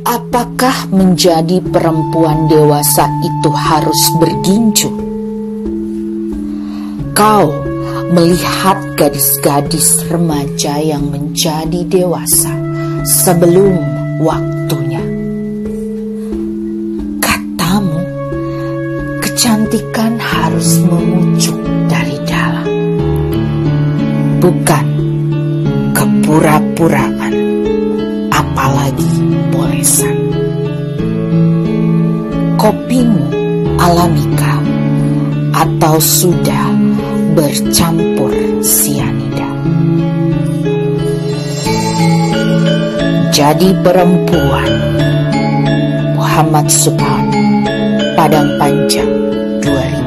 Apakah menjadi perempuan dewasa itu harus berginju? Kau melihat gadis-gadis remaja yang menjadi dewasa sebelum waktunya. Katamu, kecantikan harus memucuk dari dalam, bukan kepura-puraan, polesan. Kopimu alamika atau sudah bercampur sianida. Jadi perempuan Muhammad Subhan Padang Panjang 2000